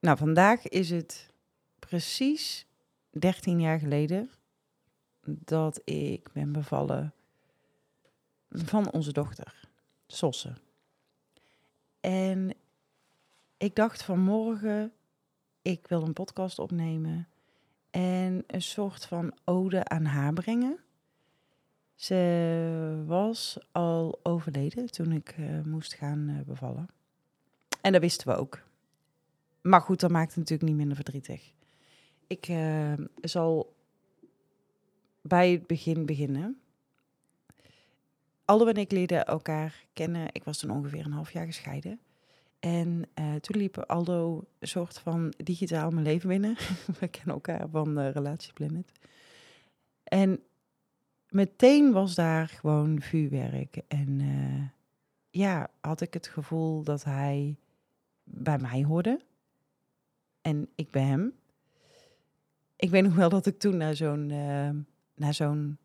Nou, vandaag is het precies 13 jaar geleden dat ik ben bevallen van onze dochter, Sosse. En ik dacht vanmorgen, ik wil een podcast opnemen en een soort van ode aan haar brengen. Ze was al overleden toen ik uh, moest gaan uh, bevallen. En dat wisten we ook. Maar goed, dat maakt het natuurlijk niet minder verdrietig. Ik uh, zal bij het begin beginnen. Aldo en ik leerden elkaar kennen. Ik was toen ongeveer een half jaar gescheiden. En uh, toen liep Aldo een soort van digitaal mijn leven binnen. We kennen elkaar van uh, Relatieplanet. En meteen was daar gewoon vuurwerk. En uh, ja, had ik het gevoel dat hij bij mij hoorde. En ik bij hem. Ik weet nog wel dat ik toen naar zo'n, naar zo'n,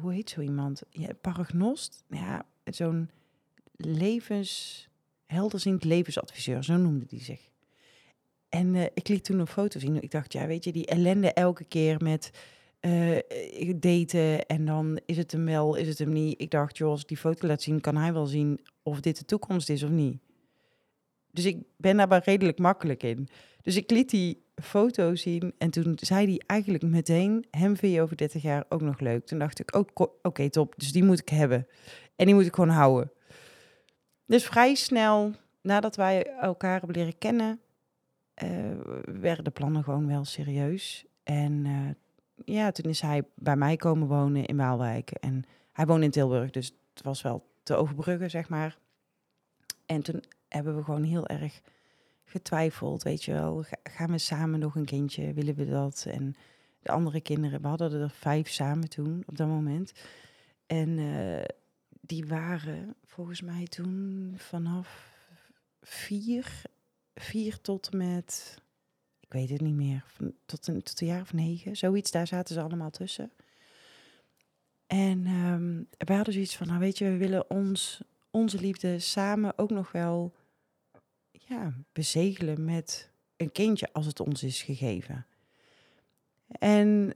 hoe heet zo iemand? Ja, paragnost. Ja, zo'n levens helderziend levensadviseur, zo noemde die zich. En uh, ik liet toen een foto zien. Ik dacht, ja, weet je, die ellende elke keer met daten en dan is het hem wel, is het hem niet. Ik dacht, joh, als ik die foto laat zien, kan hij wel zien of dit de toekomst is of niet. Dus ik ben daar wel redelijk makkelijk in. Dus ik liet die foto zien en toen zei hij eigenlijk meteen, hem vind je over 30 jaar ook nog leuk. Toen dacht ik, oh, oké, top, dus die moet ik hebben. En die moet ik gewoon houden. Dus vrij snel nadat wij elkaar hebben leren kennen, uh, werden de plannen gewoon wel serieus. En uh, ja, toen is hij bij mij komen wonen in Waalwijk. En hij woont in Tilburg, dus het was wel te overbruggen, zeg maar. En toen hebben we gewoon heel erg getwijfeld, weet je wel. Gaan we samen nog een kindje? Willen we dat? En de andere kinderen, we hadden er vijf samen toen, op dat moment. En uh, die waren volgens mij toen vanaf vier, vier tot met, ik weet het niet meer, tot een, tot een jaar of negen, zoiets. Daar zaten ze allemaal tussen. En um, wij hadden zoiets van, nou weet je, we willen ons, onze liefde samen ook nog wel ja, bezegelen met een kindje als het ons is gegeven. En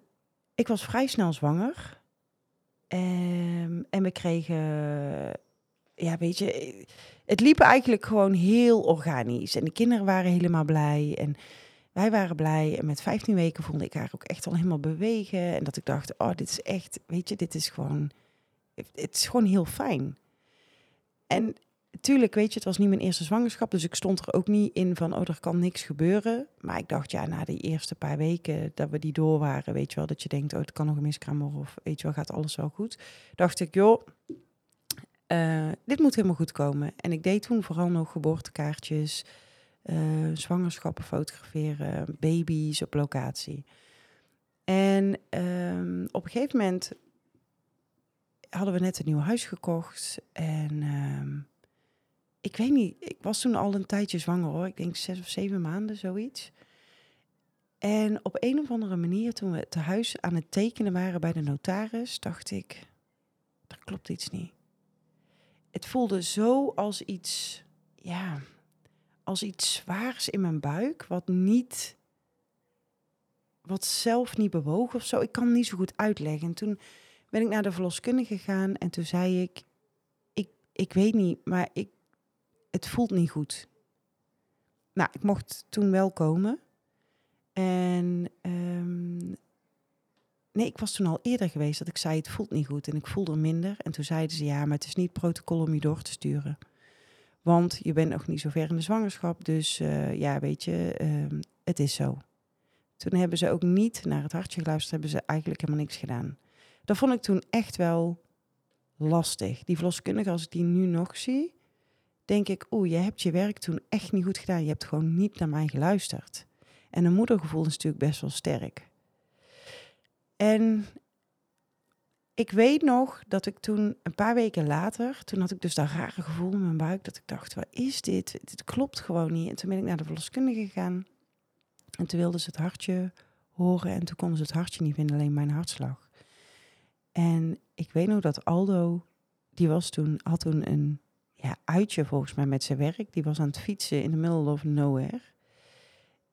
ik was vrij snel zwanger. Um, en we kregen, ja, weet je, het liep eigenlijk gewoon heel organisch. En de kinderen waren helemaal blij. En wij waren blij. En met 15 weken voelde ik haar ook echt al helemaal bewegen. En dat ik dacht, oh, dit is echt, weet je, dit is gewoon, het is gewoon heel fijn. En tuurlijk, weet je, het was niet mijn eerste zwangerschap, dus ik stond er ook niet in van, oh, er kan niks gebeuren. Maar ik dacht, ja, na de eerste paar weken dat we die door waren, weet je wel, dat je denkt, oh, het kan nog een miskraam worden of weet je wel, gaat alles wel goed. Dacht ik, joh, uh, dit moet helemaal goed komen. En ik deed toen vooral nog geboortekaartjes, uh, zwangerschappen fotograferen, baby's op locatie. En um, op een gegeven moment hadden we net een nieuw huis gekocht en... Um, ik weet niet, ik was toen al een tijdje zwanger hoor. Ik denk zes of zeven maanden, zoiets. En op een of andere manier, toen we te huis aan het tekenen waren bij de notaris, dacht ik, er klopt iets niet. Het voelde zo als iets, ja, als iets zwaars in mijn buik, wat niet, wat zelf niet bewoog of zo. Ik kan het niet zo goed uitleggen. En toen ben ik naar de verloskundige gegaan en toen zei ik, ik, ik weet niet, maar ik het voelt niet goed. Nou, ik mocht toen wel komen. En um, nee, ik was toen al eerder geweest dat ik zei het voelt niet goed en ik voelde minder. En toen zeiden ze ja, maar het is niet protocol om je door te sturen. Want je bent nog niet zo ver in de zwangerschap, dus uh, ja, weet je, um, het is zo. Toen hebben ze ook niet naar het hartje geluisterd, hebben ze eigenlijk helemaal niks gedaan. Dat vond ik toen echt wel lastig. Die verloskundige, als ik die nu nog zie, denk ik, oeh, je hebt je werk toen echt niet goed gedaan. Je hebt gewoon niet naar mij geluisterd. En een moedergevoel is natuurlijk best wel sterk. En ik weet nog dat ik toen, een paar weken later, toen had ik dus dat rare gevoel in mijn buik, dat ik dacht, wat is dit? Dit klopt gewoon niet. En toen ben ik naar de verloskundige gegaan. En toen wilden ze het hartje horen en toen konden ze het hartje niet vinden, alleen mijn hartslag. En ik weet nog dat Aldo, die was toen, had toen een ja, uitje volgens mij met zijn werk. Die was aan het fietsen in the middle of nowhere.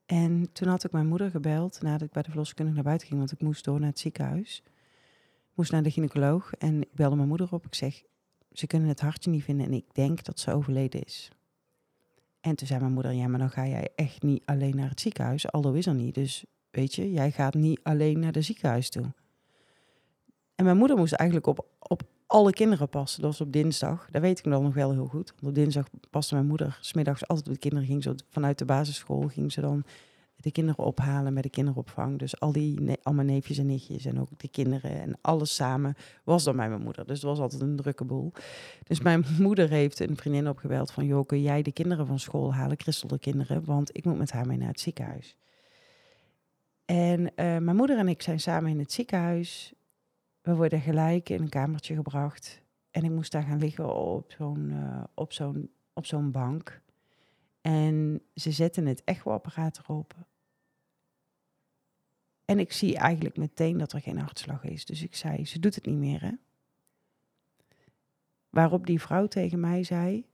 En toen had ik mijn moeder gebeld nadat ik bij de verloskundige naar buiten ging, want ik moest door naar het ziekenhuis. Ik moest naar de gynaecoloog en ik belde mijn moeder op. Ik zeg, ze kunnen het hartje niet vinden en ik denk dat ze overleden is. En toen zei mijn moeder, ja, maar dan ga jij echt niet alleen naar het ziekenhuis. Aldo is er niet, dus weet je, jij gaat niet alleen naar de ziekenhuis toe. En mijn moeder moest eigenlijk op alle kinderen passen. Dat was op dinsdag. Dat weet ik nog wel heel goed. Want op dinsdag paste mijn moeder smiddags altijd de kinderen. Ging ze vanuit de basisschool ging ze dan de kinderen ophalen met de kinderopvang. Dus al die al mijn neefjes en nichtjes en ook de kinderen en alles samen was dan bij mijn moeder. Dus het was altijd een drukke boel. Dus mijn moeder heeft een vriendin opgebeld van... joh, kun jij de kinderen van school halen, Christel de kinderen... want ik moet met haar mee naar het ziekenhuis. En uh, mijn moeder en ik zijn samen in het ziekenhuis. We worden gelijk in een kamertje gebracht. En ik moest daar gaan liggen op zo'n uh, op zo'n op zo'n bank. En ze zetten het echoapparaat erop. En ik zie eigenlijk meteen dat er geen hartslag is. Dus ik zei, ze doet het niet meer, hè? Waarop die vrouw tegen mij zei...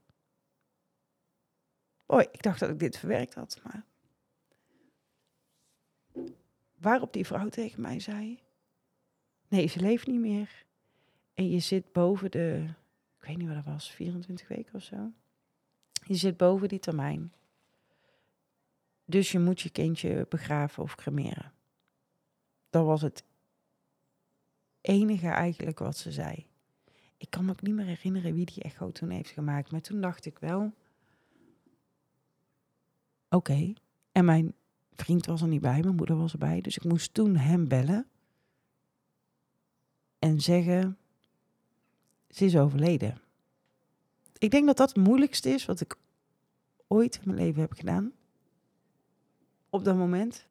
Oh, ik dacht dat ik dit verwerkt had, maar... Waarop die vrouw tegen mij zei... Nee, ze leeft niet meer. En je zit boven de... Ik weet niet wat dat was, 24 weken of zo. Je zit boven die termijn. Dus je moet je kindje begraven of cremeren. Dat was het enige eigenlijk wat ze zei. Ik kan me ook niet meer herinneren wie die echo toen heeft gemaakt. Maar toen dacht ik wel... Oké. En mijn vriend was er niet bij, mijn moeder was erbij. Dus ik moest toen hem bellen. En zeggen... Ze is overleden. Ik denk dat dat het moeilijkste is wat ik ooit in mijn leven heb gedaan. Op dat moment.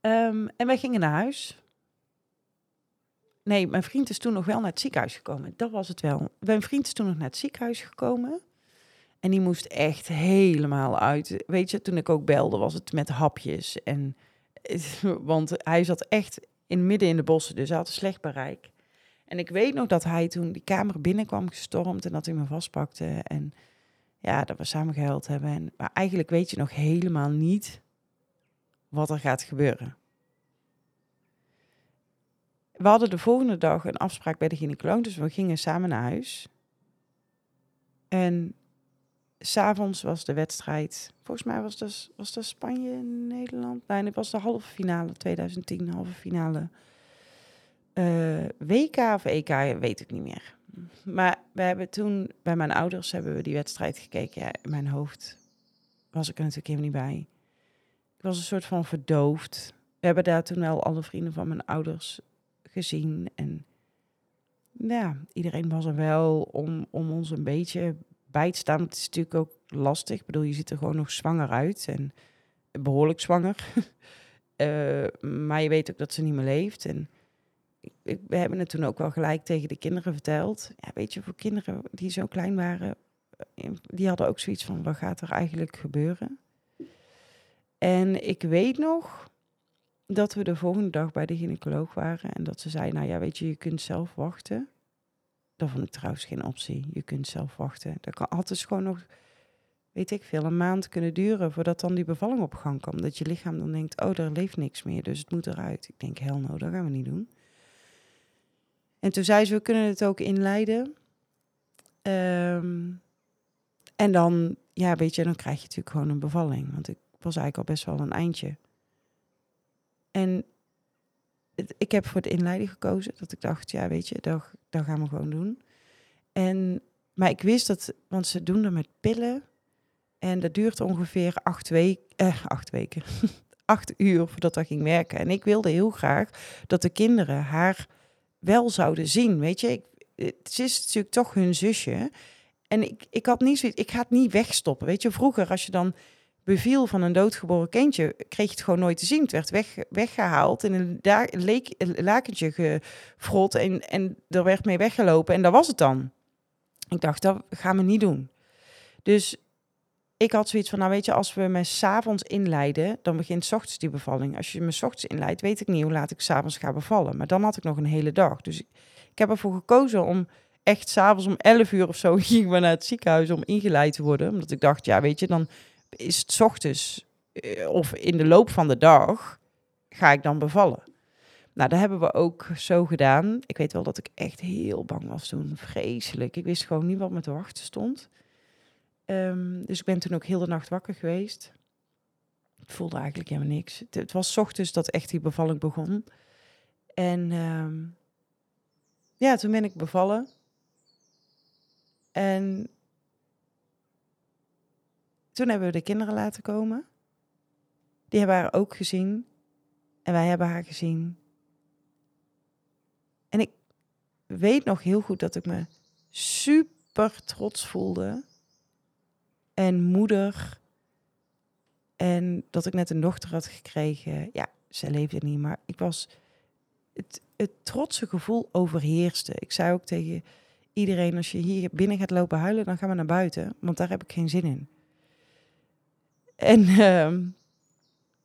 Um, en wij gingen naar huis. Nee, mijn vriend is toen nog wel naar het ziekenhuis gekomen. Dat was het wel. Mijn vriend is toen nog naar het ziekenhuis gekomen. En die moest echt helemaal uit. Weet je, toen ik ook belde, was het met hapjes. En, want hij zat echt in midden in de bossen, dus hij had een slecht bereik. En ik weet nog dat hij toen die kamer binnenkwam gestormd en dat hij me vastpakte. En ja, dat we samen gehuild hebben. En, maar eigenlijk weet je nog helemaal niet wat er gaat gebeuren. We hadden de volgende dag een afspraak bij de gynaecoloog, dus we gingen samen naar huis. En s'avonds was de wedstrijd, volgens mij was dat, was dat Spanje-Nederland. Nee, het was de halve finale 2010, halve finale. Uh, WK of EK, weet ik niet meer. Maar we hebben toen bij mijn ouders hebben we die wedstrijd gekeken. Ja, in mijn hoofd was ik er natuurlijk helemaal niet bij. Ik was een soort van verdoofd. We hebben daar toen wel alle vrienden van mijn ouders gezien. En ja, iedereen was er wel om, om ons een beetje bij te staan. Het is natuurlijk ook lastig. Ik bedoel, je ziet er gewoon nog zwanger uit. En behoorlijk zwanger. uh, maar je weet ook dat ze niet meer leeft. En we hebben het toen ook wel gelijk tegen de kinderen verteld. Ja, weet je, voor kinderen die zo klein waren, eh, die hadden ook zoiets van, wat gaat er eigenlijk gebeuren? En ik weet nog dat we de volgende dag bij de gynaecoloog waren en dat ze zei, nou ja, weet je, je kunt zelf wachten. Dat vond ik trouwens geen optie. Je kunt zelf wachten. Dat kan altijd gewoon nog, weet ik veel, een maand kunnen duren voordat dan die bevalling op gang komt. Dat je lichaam dan denkt, oh, er leeft niks meer, dus het moet eruit. Ik denk, hel no, dat gaan we niet doen. En toen zei ze, we kunnen het ook inleiden. Um, en dan, ja, weet je, dan krijg je natuurlijk gewoon een bevalling. Want ik was eigenlijk al best wel een eindje. En ik heb voor het inleiden gekozen. Dat ik dacht, ja, weet je, dat, dat gaan we gewoon doen. En, maar ik wist dat, want ze doen dat met pillen. En dat duurt ongeveer acht, week, eh, acht weken. acht uur voordat dat ging werken. En ik wilde heel graag dat de kinderen haar wel zouden zien. Weet je, ik, het is natuurlijk toch hun zusje. En ik, ik had niet zoiets, ik ga het niet wegstoppen. Weet je, vroeger als je dan beviel van een doodgeboren kindje, kreeg je het gewoon nooit te zien. Het werd weg, weggehaald in een daar, leek, lakentje gefrot en, en er werd mee weggelopen en dat was het dan. Ik dacht, dat gaan we niet doen. Dus ik had zoiets van, nou weet je, als we me s'avonds inleiden, dan begint s ochtends die bevalling. Als je me s ochtends inleidt, weet ik niet hoe laat ik s'avonds ga bevallen. Maar dan had ik nog een hele dag. Dus ik, ik heb ervoor gekozen om echt s'avonds om 11 uur of zo ging we naar het ziekenhuis om ingeleid te worden. Omdat ik dacht, ja weet je, dan is het s ochtends eh, of in de loop van de dag ga ik dan bevallen. Nou, dat hebben we ook zo gedaan. Ik weet wel dat ik echt heel bang was toen. Vreselijk. Ik wist gewoon niet wat me te wachten stond. Ehm, dus ik ben toen ook heel de nacht wakker geweest. Het voelde eigenlijk helemaal niks. Het, het was ochtends dat echt die bevalling begon. En ehm, ja, toen ben ik bevallen. En toen hebben we de kinderen laten komen. Die hebben haar ook gezien. En wij hebben haar gezien. En ik weet nog heel goed dat ik me super trots voelde. En moeder. En dat ik net een dochter had gekregen. Ja, ze leefde niet, maar ik was. Het, het trotse gevoel overheerste. Ik zei ook tegen iedereen: als je hier binnen gaat lopen huilen, dan gaan we naar buiten. Want daar heb ik geen zin in. En uh,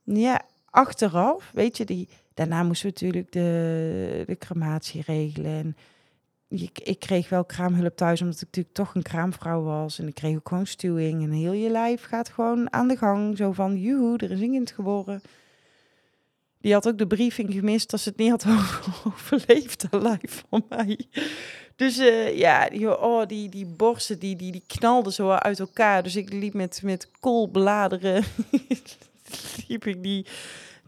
ja, achteraf, weet je, die, daarna moesten we natuurlijk de, de crematie regelen. En ik, ik kreeg wel kraamhulp thuis, omdat ik natuurlijk toch een kraamvrouw was. En ik kreeg ook gewoon stuwing. En heel je lijf gaat gewoon aan de gang. Zo van, joehoe, er is een kind geboren. Die had ook de briefing gemist als ze het niet had overleefd, live van mij. Dus uh, ja, die, oh, die, die borsten die, die, die knalden zo uit elkaar. Dus ik liep met, met koolbladeren, liep ik die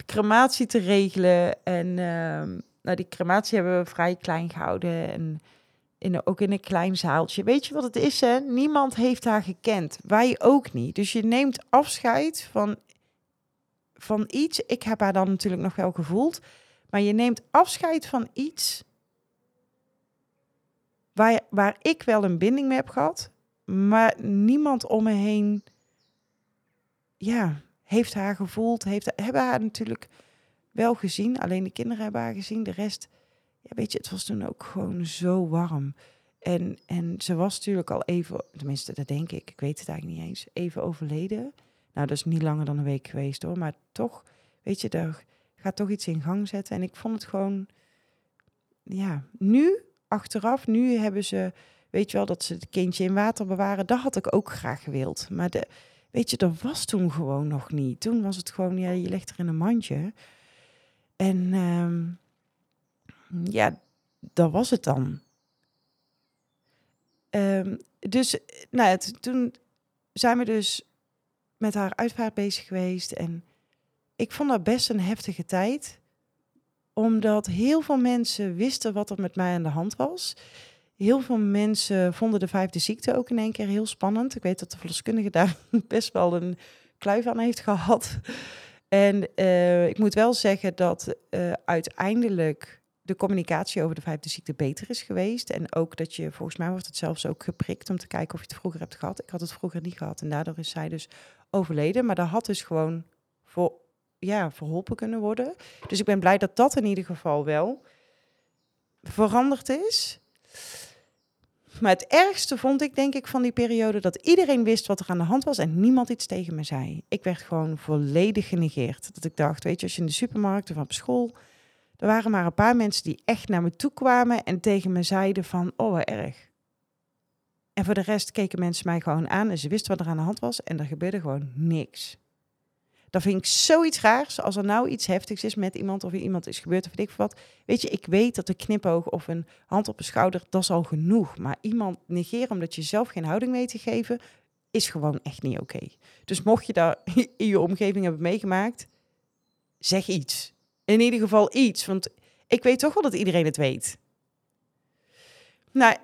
crematie te regelen. En uh, nou, die crematie hebben we vrij klein gehouden. En in, ook in een klein zaaltje. Weet je wat het is, hè? Niemand heeft haar gekend. Wij ook niet. Dus je neemt afscheid van, van iets. Ik heb haar dan natuurlijk nog wel gevoeld. Maar je neemt afscheid van iets waar, waar ik wel een binding mee heb gehad, maar niemand om me heen ja, heeft haar gevoeld, heeft, hebben haar natuurlijk wel gezien. Alleen de kinderen hebben haar gezien. De rest, ja, weet je, het was toen ook gewoon zo warm. En, en ze was natuurlijk al even, tenminste, dat denk ik, ik weet het eigenlijk niet eens, even overleden. Nou, dat is niet langer dan een week geweest hoor, maar toch, weet je, daar gaat toch iets in gang zetten. En ik vond het gewoon, ja, nu achteraf, nu hebben ze, weet je wel, dat ze het kindje in water bewaren. Dat had ik ook graag gewild. Maar de, weet je, dat was toen gewoon nog niet. Toen was het gewoon, ja, je legt er in een mandje. En ehm, ja, dat was het dan. Um, dus, nou, toen zijn we dus met haar uitvaart bezig geweest. En ik vond dat best een heftige tijd omdat heel veel mensen wisten wat er met mij aan de hand was. Heel veel mensen vonden de vijfde ziekte ook in één keer heel spannend. Ik weet dat de verloskundige daar best wel een kluif aan heeft gehad. En uh, ik moet wel zeggen dat uh, uiteindelijk de communicatie over de vijfde ziekte beter is geweest. En ook dat je, volgens mij wordt het zelfs ook geprikt om te kijken of je het vroeger hebt gehad. Ik had het vroeger niet gehad en daardoor is zij dus overleden. Maar dat had dus gewoon voor ja, verholpen kunnen worden. Dus ik ben blij dat dat in ieder geval wel veranderd is. Maar het ergste vond ik, denk ik, van die periode dat iedereen wist wat er aan de hand was en niemand iets tegen me zei. Ik werd gewoon volledig genegeerd. Dat ik dacht, weet je, als je in de supermarkt of op school, er waren maar een paar mensen die echt naar me toe kwamen en tegen me zeiden van, oh, wat erg. En voor de rest keken mensen mij gewoon aan en ze wisten wat er aan de hand was en er gebeurde gewoon niks. Dan vind ik zoiets raars als er nou iets heftigs is met iemand of iemand is gebeurd of weet ik wat. Weet je, ik weet dat een knipoog of een hand op de schouder, dat is al genoeg. Maar iemand negeren omdat je zelf geen houding weet te geven, is gewoon echt niet oké. Dus mocht je daar in je omgeving hebben meegemaakt, zeg iets. In ieder geval iets, want ik weet toch wel dat iedereen het weet. Nou,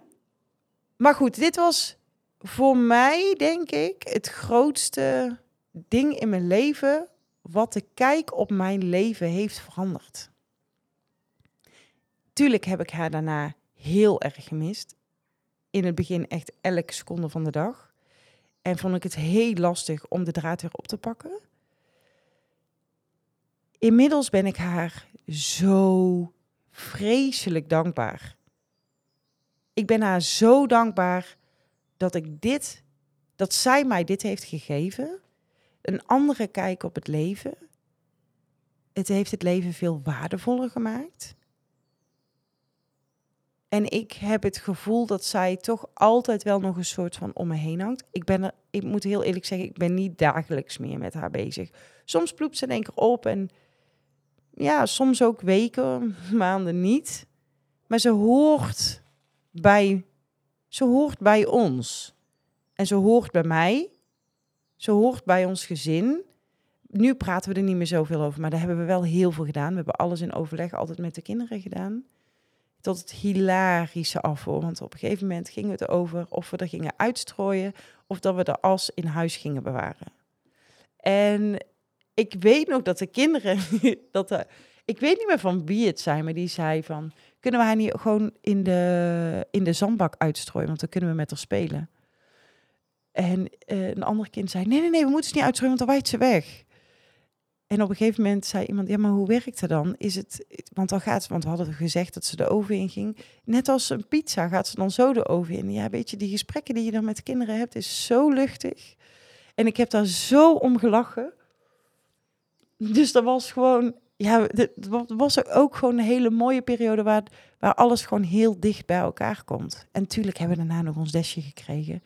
maar goed, dit was voor mij, denk ik, het grootste ding in mijn leven wat de kijk op mijn leven heeft veranderd. Tuurlijk heb ik haar daarna heel erg gemist. In het begin echt elke seconde van de dag. En vond ik het heel lastig om de draad weer op te pakken. Inmiddels ben ik haar zo vreselijk dankbaar. Ik ben haar zo dankbaar dat ik dit, dat zij mij dit heeft gegeven een andere kijk op het leven. Het heeft het leven veel waardevoller gemaakt. En ik heb het gevoel dat zij toch altijd wel nog een soort van om me heen hangt. Ik, ben er, ik moet heel eerlijk zeggen, ik ben niet dagelijks meer met haar bezig. Soms ploept ze in één keer op en ja, soms ook weken, maanden niet. Maar ze hoort bij, ze hoort bij ons. En ze hoort bij mij. Ze hoort bij ons gezin. Nu praten we er niet meer zoveel over, maar daar hebben we wel heel veel gedaan. We hebben alles in overleg altijd met de kinderen gedaan. Tot het hilarische af, Want op een gegeven moment ging het over of we er gingen uitstrooien of dat we de as in huis gingen bewaren. En ik weet nog dat de kinderen, dat ik weet niet meer van wie het zijn, maar die zei van, kunnen we haar niet gewoon in de, in de zandbak uitstrooien, want dan kunnen we met haar spelen. En uh, een ander kind zei, nee, nee, nee, we moeten ze niet uitstrooien, want dan waait ze weg. En op een gegeven moment zei iemand, ja, maar hoe werkt het dan? Is het, want dan gaat ze, want we hadden gezegd dat ze de oven in ging. Net als een pizza gaat ze dan zo de oven in. Ja, weet je, die gesprekken die je dan met kinderen hebt, is zo luchtig. En ik heb daar zo om gelachen. Dus dat was gewoon, ja, het was ook gewoon een hele mooie periode waar, waar alles gewoon heel dicht bij elkaar komt. En natuurlijk hebben we daarna nog ons desje gekregen.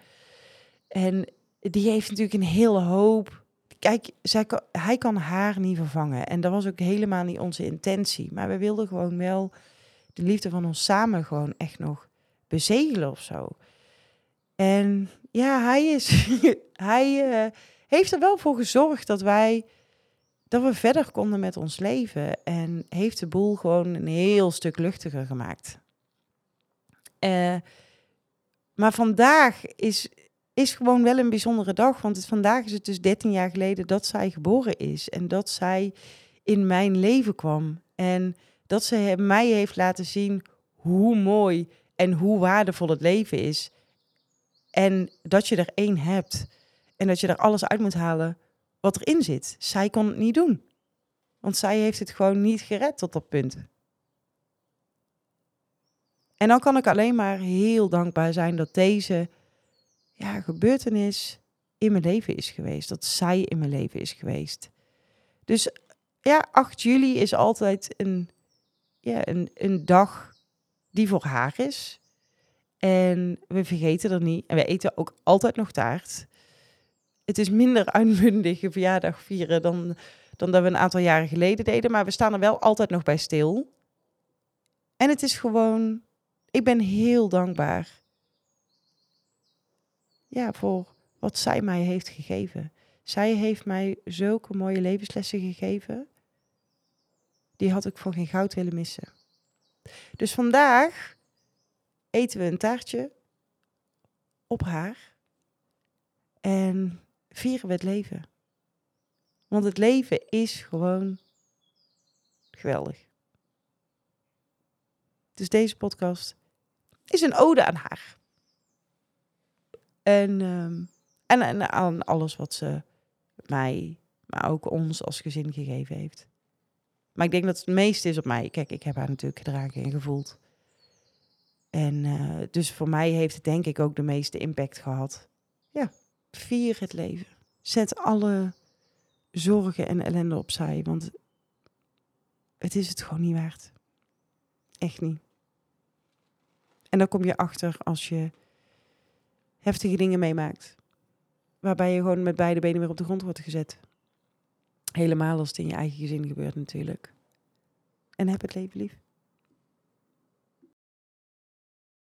En die heeft natuurlijk een hele hoop. Kijk, zij hij kan haar niet vervangen. En dat was ook helemaal niet onze intentie. Maar we wilden gewoon wel de liefde van ons samen gewoon echt nog bezegelen of zo. En ja, hij is. hij uh, heeft er wel voor gezorgd dat wij dat we verder konden met ons leven. En heeft de boel gewoon een heel stuk luchtiger gemaakt. Uh, maar vandaag is, is gewoon wel een bijzondere dag. Want het, vandaag is het dus 13 jaar geleden dat zij geboren is. En dat zij in mijn leven kwam. En dat ze mij heeft laten zien hoe mooi en hoe waardevol het leven is. En dat je er één hebt. En dat je er alles uit moet halen wat erin zit. Zij kon het niet doen. Want zij heeft het gewoon niet gered tot dat punt. En dan kan ik alleen maar heel dankbaar zijn dat deze ja, gebeurtenis in mijn leven is geweest. Dat zij in mijn leven is geweest. Dus ja, 8 juli is altijd een, ja, een, een dag die voor haar is. En we vergeten er niet. En we eten ook altijd nog taart het is minder uitbundige verjaardag vieren dan, dan dat we een aantal jaren geleden deden. Maar we staan er wel altijd nog bij stil. En het is gewoon, ik ben heel dankbaar. Ja, voor wat zij mij heeft gegeven. Zij heeft mij zulke mooie levenslessen gegeven. Die had ik voor geen goud willen missen. Dus vandaag eten we een taartje op haar. En vieren we het leven. Want het leven is gewoon geweldig. Dus deze podcast is een ode aan haar. En, um, en, en aan alles wat ze mij, maar ook ons als gezin gegeven heeft. Maar ik denk dat het meeste is op mij. Kijk, ik heb haar natuurlijk gedragen en gevoeld. En uh, dus voor mij heeft het denk ik ook de meeste impact gehad. Ja. Vier het leven. Zet alle zorgen en ellende opzij, want het is het gewoon niet waard. Echt niet. En dan kom je achter als je heftige dingen meemaakt. Waarbij je gewoon met beide benen weer op de grond wordt gezet. Helemaal als het in je eigen gezin gebeurt natuurlijk. En heb het leven lief.